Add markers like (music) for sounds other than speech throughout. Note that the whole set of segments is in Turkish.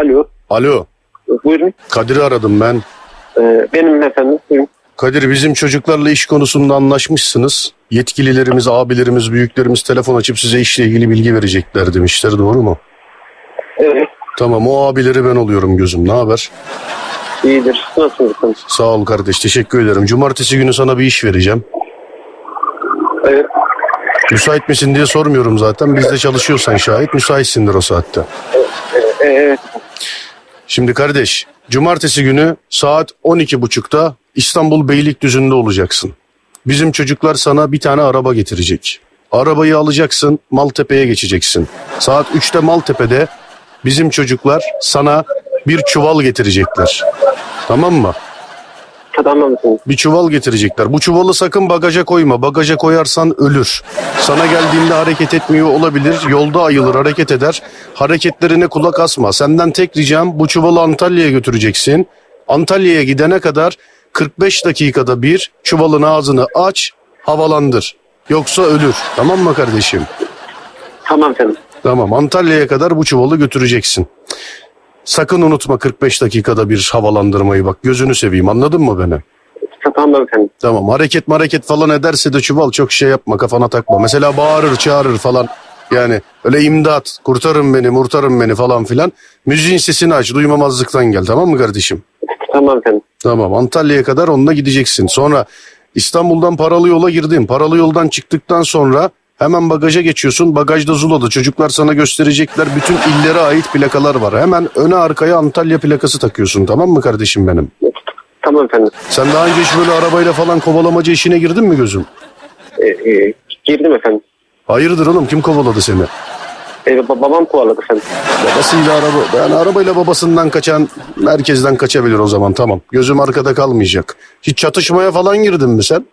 Alo. Alo, Buyurun. Kadir'i aradım ben. Ee, benim efendim. Buyurun. Kadir bizim çocuklarla iş konusunda anlaşmışsınız. Yetkililerimiz, abilerimiz, büyüklerimiz telefon açıp size işle ilgili bilgi verecekler demişler. Doğru mu? Evet. Tamam o abileri ben oluyorum gözüm. Ne haber? iyidir. Nasılsınız? Sağ ol kardeş teşekkür ederim. Cumartesi günü sana bir iş vereceğim. Evet. Müsait misin diye sormuyorum zaten. Bizde çalışıyorsan şahit müsaitsindir o saatte. Ee, evet. Şimdi kardeş, cumartesi günü saat 12.30'da İstanbul Beylikdüzü'nde olacaksın. Bizim çocuklar sana bir tane araba getirecek. Arabayı alacaksın, Maltepe'ye geçeceksin. Saat 3'te Maltepe'de bizim çocuklar sana bir çuval getirecekler. Tamam mı? Efendim. Bir çuval getirecekler. Bu çuvalı sakın bagaja koyma. Bagaja koyarsan ölür. Sana geldiğinde hareket etmiyor olabilir. Yolda ayılır, hareket eder. Hareketlerine kulak asma. Senden tek ricam bu çuvalı Antalya'ya götüreceksin. Antalya'ya gidene kadar 45 dakikada bir çuvalın ağzını aç, havalandır. Yoksa ölür. Tamam mı kardeşim? Tamam efendim. Tamam. Antalya'ya kadar bu çuvalı götüreceksin. Sakın unutma 45 dakikada bir havalandırmayı bak. Gözünü seveyim. Anladın mı beni? (laughs) Tamam efendim. Tamam hareket hareket falan ederse de çuval çok şey yapma kafana takma. Mesela bağırır çağırır falan. Yani öyle imdat kurtarın beni murtarın beni falan filan. Müziğin sesini aç duymamazlıktan gel tamam mı kardeşim? (laughs) Tamam efendim. Tamam Antalya'ya kadar onunla gideceksin. Sonra İstanbul'dan paralı yola girdin. Paralı yoldan çıktıktan sonra hemen bagaja geçiyorsun. Bagajda Zula'da çocuklar sana gösterecekler. Bütün illere ait plakalar var. Hemen öne arkaya Antalya plakası takıyorsun tamam mı kardeşim benim? Tamam efendim. Sen daha önce hiç böyle arabayla falan kovalamacı işine girdin mi gözüm? Ee, e, girdim efendim. Hayırdır oğlum kim kovaladı seni? Ba- babam kovaladı efendim. Babasıyla araba yani arabayla babasından kaçan merkezden kaçabilir o zaman tamam. Gözüm arkada kalmayacak. Hiç çatışmaya falan girdin mi sen?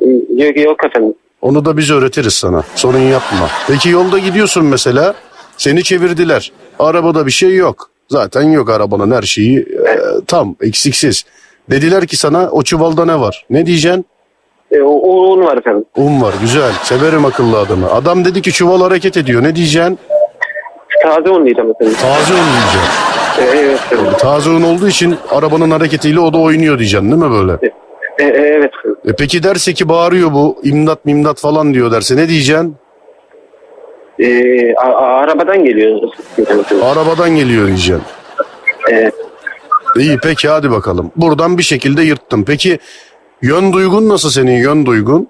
Ee, Yok, yok efendim. Onu da biz öğretiriz sana. Sorun yapma. Peki yolda gidiyorsun mesela. Seni çevirdiler. Arabada bir şey yok. Zaten yok arabanın her şeyi e, tam eksiksiz. Dediler ki sana o çuvalda ne var? Ne diyeceksin? Ee, o, var efendim. Un var güzel. Severim akıllı adamı. Adam dedi ki çuval hareket ediyor. Ne diyeceksin? Taze un diyeceğim efendim. Taze un diyeceksin. Ee, evet efendim. Taze un olduğu için arabanın hareketiyle o da oynuyor diyeceksin değil mi böyle? Ee, e, evet efendim. E peki derse ki bağırıyor bu imdat mimdat falan diyor derse ne diyeceksin? Ee, a- a- arabadan geliyor. Arabadan geliyor diyeceksin. Ee, İyi peki hadi bakalım. Buradan bir şekilde yırttım. Peki yön duygun nasıl senin yön duygun?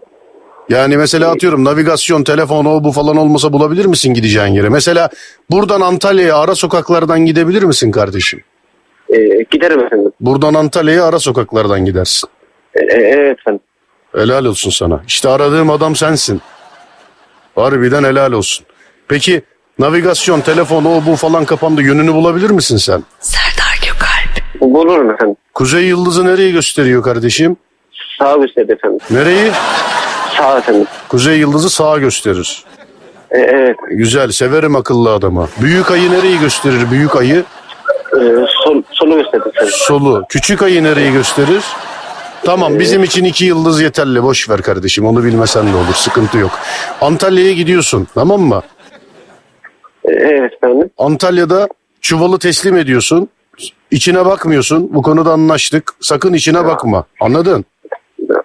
Yani mesela atıyorum navigasyon, telefon o bu falan olmasa bulabilir misin gideceğin yere? Mesela buradan Antalya'ya ara sokaklardan gidebilir misin kardeşim? e, giderim efendim. Buradan Antalya'ya ara sokaklardan gidersin. Ee, e, evet efendim. Helal olsun sana. İşte aradığım adam sensin. Harbiden helal olsun. Peki navigasyon, telefon o bu falan kapandı. Yönünü bulabilir misin sen? Serdar Gökalp. Bulurum efendim. Kuzey yıldızı nereyi gösteriyor kardeşim? Sağ gösterdi efendim. Nereyi? Sağ efendim. Kuzey yıldızı sağa gösterir. Ee, evet. Güzel, severim akıllı adamı. Büyük ayı nereyi gösterir? Büyük ayı Ee, sol, solu gösterdi efendim. solu. Küçük ayı nereyi gösterir? Tamam bizim için iki yıldız yeterli. Boş ver kardeşim onu bilmesen de olur. Sıkıntı yok. Antalya'ya gidiyorsun tamam mı? Ee, evet efendim. Antalya'da çuvalı teslim ediyorsun. İçine bakmıyorsun. Bu konuda anlaştık. Sakın içine bakma. Anladın?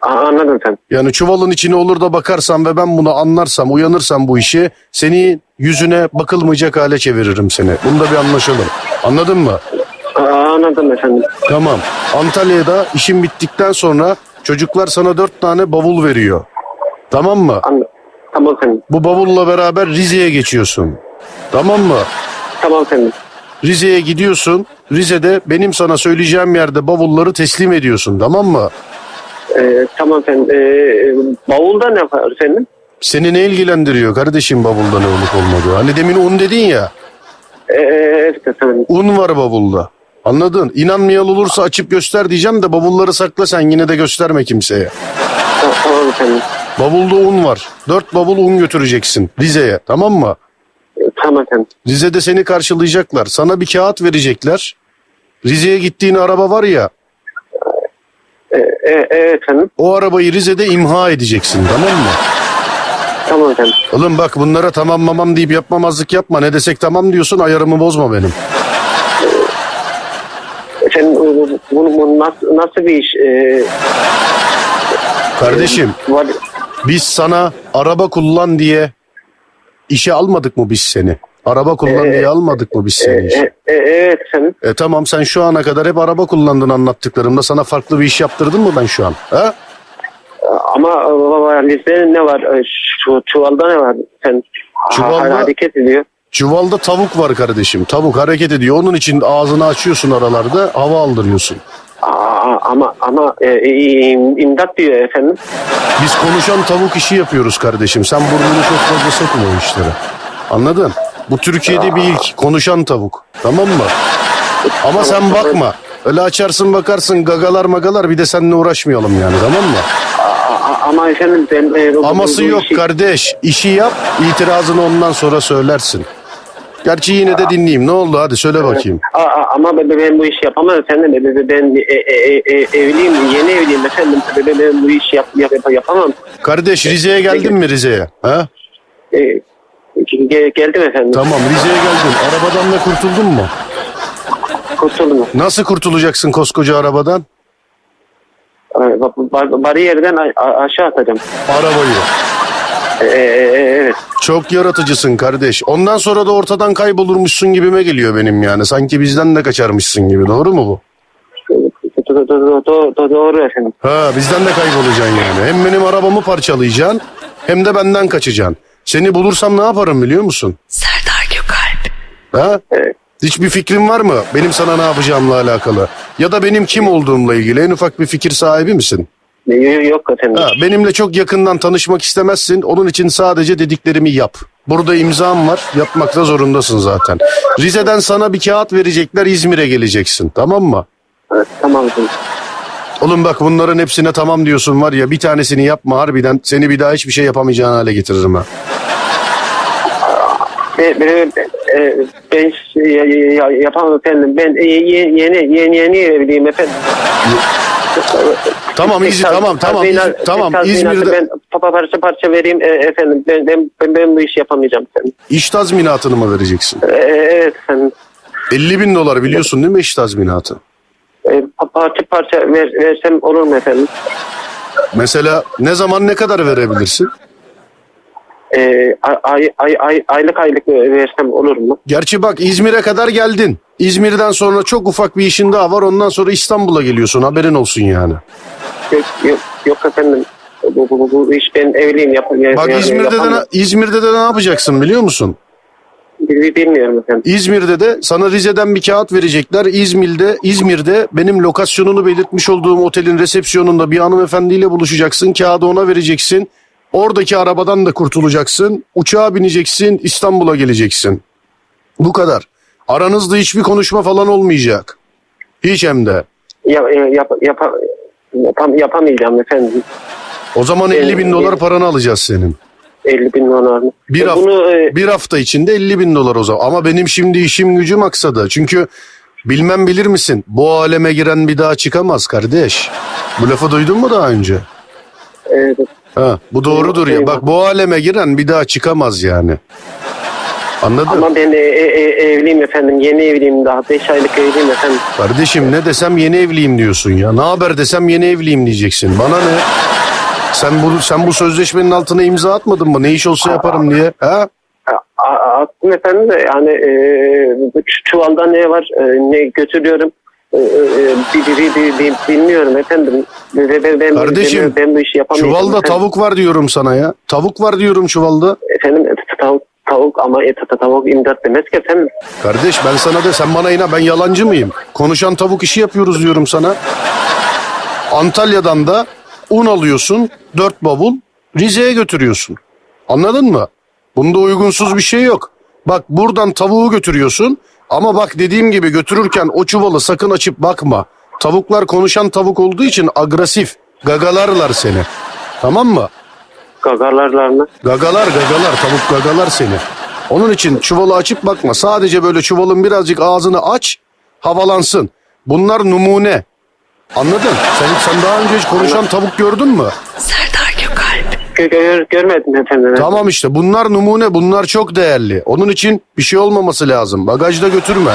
A- anladım efendim. Yani çuvalın içine olur da bakarsam ve ben bunu anlarsam, uyanırsam bu işi seni yüzüne bakılmayacak hale çeviririm seni. Bunda bir anlaşalım. Anladın mı? Anladım efendim. Tamam. Antalya'da işin bittikten sonra çocuklar sana dört tane bavul veriyor. Tamam mı? Anladım. Tamam efendim. Bu bavulla beraber Rize'ye geçiyorsun. Tamam mı? Tamam efendim. Rize'ye gidiyorsun. Rize'de benim sana söyleyeceğim yerde bavulları teslim ediyorsun. Tamam mı? Ee, tamam efendim. Ee, bavulda ne var efendim? Seni ne ilgilendiriyor kardeşim bavulda ne olup olmadığı? Hani demin un dedin ya. Ee, evet efendim. Un var bavulda. Anladın? İnanmayan olursa açıp göster diyeceğim de bavulları sakla sen yine de gösterme kimseye. Ta- tamam efendim. Bavulda un var. Dört bavul un götüreceksin Rize'ye tamam mı? Ee, tamam efendim. Rize'de seni karşılayacaklar. Sana bir kağıt verecekler. Rize'ye gittiğin araba var ya Ee, e- evet efendim. o arabayı Rize'de imha edeceksin tamam mı? Tamam efendim. Oğlum bak bunlara tamam mamam deyip yapmamazlık yapma. Ne desek tamam diyorsun ayarımı bozma benim. Efendim bu, bu, bu nasıl, nasıl bir iş? Ee, Kardeşim var, biz sana araba kullan diye işe almadık mı biz seni? Araba kullan diye almadık mı biz seni işe? e, e, evet efendim. E tamam sen şu ana kadar hep araba kullandın anlattıklarımda. Sana farklı bir iş yaptırdım mı ben şu an? Ha? Ama e, baba listede ne var? E, Şu çuvalda ne var? Sen Çuvalda- hareket ediyor. Çuvalda tavuk var kardeşim. Tavuk hareket ediyor. Onun için ağzını açıyorsun aralarda hava aldırıyorsun. Aa, ama ama e, im- imdat diyor efendim. Biz konuşan tavuk işi yapıyoruz kardeşim. Sen burnunu çok fazla sokma o işlere. Anladın? Bu Türkiye'de bir ilk. Konuşan tavuk. Tamam mı? Ama sen bakma. Öyle açarsın bakarsın gagalar magalar bir de seninle uğraşmayalım yani tamam mı? Aa, ama efendim ben... e, bu- Aması bu yok işi- kardeş. İşi yap itirazını ondan sonra söylersin. Gerçi yine de dinleyeyim. Ne oldu hadi söyle bakayım. Aa, ama ben, ben bu işi yapamam efendim. Ben, ben e, e, e, evliyim, yeni evliyim efendim. Ben, ben bu işi yap, yap, yapamam. Kardeş Rize'ye geldin mi Rize'ye? Ha? E, ge- geldim efendim. Tamam Rize'ye geldin. Arabadan da kurtuldun mu? Kurtuldum. Nasıl kurtulacaksın koskoca arabadan? Ee, ba- ba- Bariyerden a- a- aşağı atacağım. Arabayı. Ee, evet. Çok yaratıcısın kardeş. Ondan sonra da ortadan kaybolurmuşsun gibime geliyor benim yani. Sanki bizden de kaçarmışsın gibi. Doğru mu bu? Do- do- do- do- do- Doğru efendim. Ha bizden de kaybolacaksın yani. Hem benim arabamı parçalayacaksın hem de benden kaçacaksın. Seni bulursam ne yaparım biliyor musun? Serdar Gökalp. Ha? Evet. Hiçbir fikrin var mı benim sana ne yapacağımla alakalı? Ya da benim kim olduğumla ilgili en ufak bir fikir sahibi misin? Yok efendim. Ha, benimle çok yakından tanışmak istemezsin. Onun için sadece dediklerimi yap. Burada imzam var. Yapmakta zorundasın zaten. Rize'den sana bir kağıt verecekler. İzmir'e geleceksin. Tamam mı? Evet, tamam. Oğlum bak bunların hepsine tamam diyorsun var ya bir tanesini yapma harbiden seni bir daha hiçbir şey yapamayacağın hale getiririm ha. Ben, ben, e, ben ya- ya- yapamam efendim. Ben e, ye- yeni yeni yeni evliyim efendim. Tamam İzmir tamam tamam İz- Tazminat- tamam İzmir'de Ben papa parça parça vereyim e, efendim. Ben, ben, ben, ben bu işi yapamayacağım efendim. iş tazminatını mı vereceksin? E, evet efendim. 50 bin dolar biliyorsun değil mi iş tazminatı? E, pa- parça parça ver, versem olur mu efendim? Mesela ne zaman ne kadar verebilirsin? E, ay, ay, ay, ay, aylık aylık versem olur mu? Gerçi bak İzmir'e kadar geldin. İzmir'den sonra çok ufak bir işin daha var. Ondan sonra İstanbul'a geliyorsun. Haberin olsun yani. Yok yok, yok efendim. Bu, bu, bu, bu iş ben evliyim yap, Bak yani İzmir'de de, ne- İzmir'de de ne yapacaksın biliyor musun? Bil- Bilmiyorum efendim. İzmir'de de sana Rize'den bir kağıt verecekler. İzmir'de İzmir'de benim lokasyonunu belirtmiş olduğum otelin resepsiyonunda bir hanımefendiyle buluşacaksın. Kağıdı ona vereceksin. Oradaki arabadan da kurtulacaksın. Uçağa bineceksin. İstanbul'a geleceksin. Bu kadar. Aranızda hiçbir konuşma falan olmayacak. Hiç hem de. Yap, yap, yap, yapam, yapamayacağım efendim. O zaman 50 bin dolar paranı alacağız senin. 50 bin dolar mı? Bir, E, hafta, Bunu e, bir hafta içinde 50 bin dolar o zaman. Ama benim şimdi işim gücüm aksadı. Çünkü bilmem bilir misin bu aleme giren bir daha çıkamaz kardeş. Bu lafı duydun mu daha önce? e, Ha, bu doğrudur ya. Bak bu aleme giren bir daha çıkamaz yani. Anladın? ama ben e, e, e, evliyim efendim. Yeni evliyim daha. 5 aylık evliyim efendim. Kardeşim ne desem yeni evliyim diyorsun ya. Ne haber desem yeni evliyim diyeceksin. Bana ne? Sen bu sen bu sözleşmenin altına imza atmadın mı? Ne iş olsa yaparım diye. Ha? A- a- Attım efendim de yani e, çuvalda ne var e, ne götürüyorum e, e, bi- bi- bi- bi- bilmiyorum efendim. Ben, ben, Kardeşim, ben, ben bu işi yapamayacağım. Çuvalda efendim. tavuk var diyorum sana ya. Tavuk var diyorum çuvalda. Efendim e, tavuk, tavuk ama et tavuk imdat demez ki efendim. Kardeş ben sana de sen bana ina ben yalancı mıyım? Konuşan tavuk işi yapıyoruz diyorum sana. Antalya'dan da un alıyorsun dört bavul Rize'ye götürüyorsun. Anladın mı? Bunda uygunsuz bir şey yok. Bak buradan tavuğu götürüyorsun ama bak dediğim gibi götürürken o çuvalı sakın açıp bakma. Tavuklar konuşan tavuk olduğu için agresif. Gagalarlar seni. Tamam mı? Gagarlarlar mı? Gagalar gagalar tavuk gagalar seni. Onun için çuvalı açıp bakma. Sadece böyle çuvalın birazcık ağzını aç havalansın. Bunlar numune. Anladın? Sen, sen daha önce hiç konuşan tavuk gördün mü? Gör- görmedim efendim. Tamam işte bunlar numune bunlar çok değerli. Onun için bir şey olmaması lazım. Bagajda götürme.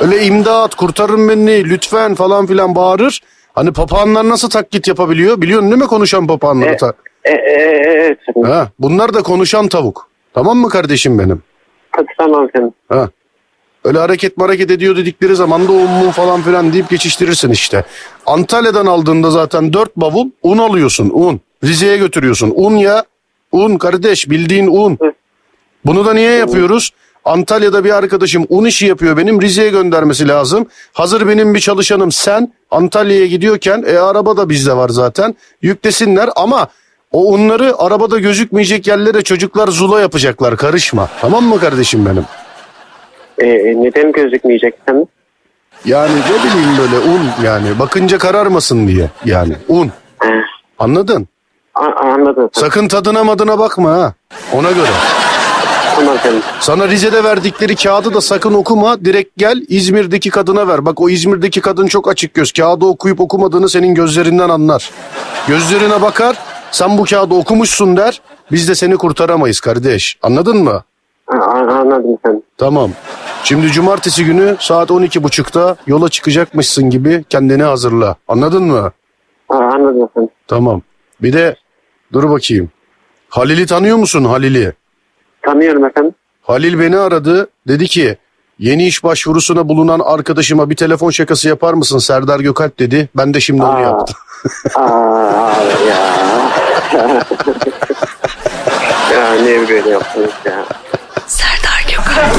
Öyle imdat kurtarın beni lütfen falan filan bağırır. Hani papağanlar nasıl taklit yapabiliyor? Biliyorsun değil mi konuşan papağanları? E, ta- E, e, evet ha, bunlar da konuşan tavuk. Tamam mı kardeşim benim? Tamam efendim. Ha. Öyle hareket hareket ediyor dedikleri zaman da un mun falan filan deyip geçiştirirsin işte. Antalya'dan aldığında zaten dört bavul un alıyorsun un. Rize'ye götürüyorsun. Un ya. Un kardeş bildiğin un. Bunu da niye yapıyoruz? Antalya'da bir arkadaşım un işi yapıyor benim Rize'ye göndermesi lazım. Hazır benim bir çalışanım sen Antalya'ya gidiyorken e araba da bizde var zaten yüklesinler ama o unları arabada gözükmeyecek yerlere çocuklar zula yapacaklar karışma. Tamam mı kardeşim benim? E, e, neden gözükmeyecek efendim? Yani ne bileyim böyle un yani bakınca kararmasın diye yani un. Anladın? A- anladım. Sakın tadına madına bakma ha. Ona göre. Tamam efendim. Sana Rize'de verdikleri kağıdı da sakın okuma. Direkt gel İzmir'deki kadına ver. Bak o İzmir'deki kadın çok açık göz. Kağıdı okuyup okumadığını senin gözlerinden anlar. Gözlerine bakar. Sen bu kağıdı okumuşsun der. Biz de seni kurtaramayız kardeş. Anladın mı? A- anladım efendim. Tamam. Şimdi cumartesi günü saat 12.30'da yola çıkacakmışsın gibi kendini hazırla. Anladın mı? A- anladım efendim. Tamam. Bir de dur bakayım. Halil'i tanıyor musun Halil'i? Tanıyorum efendim. Halil beni aradı. Dedi ki yeni iş başvurusuna bulunan arkadaşıma bir telefon şakası yapar mısın Serdar Gökalp dedi. Ben de şimdi onu Aa. yaptım. Aa, ya. (laughs) ya niye böyle yaptınız ya? Serdar Gökalp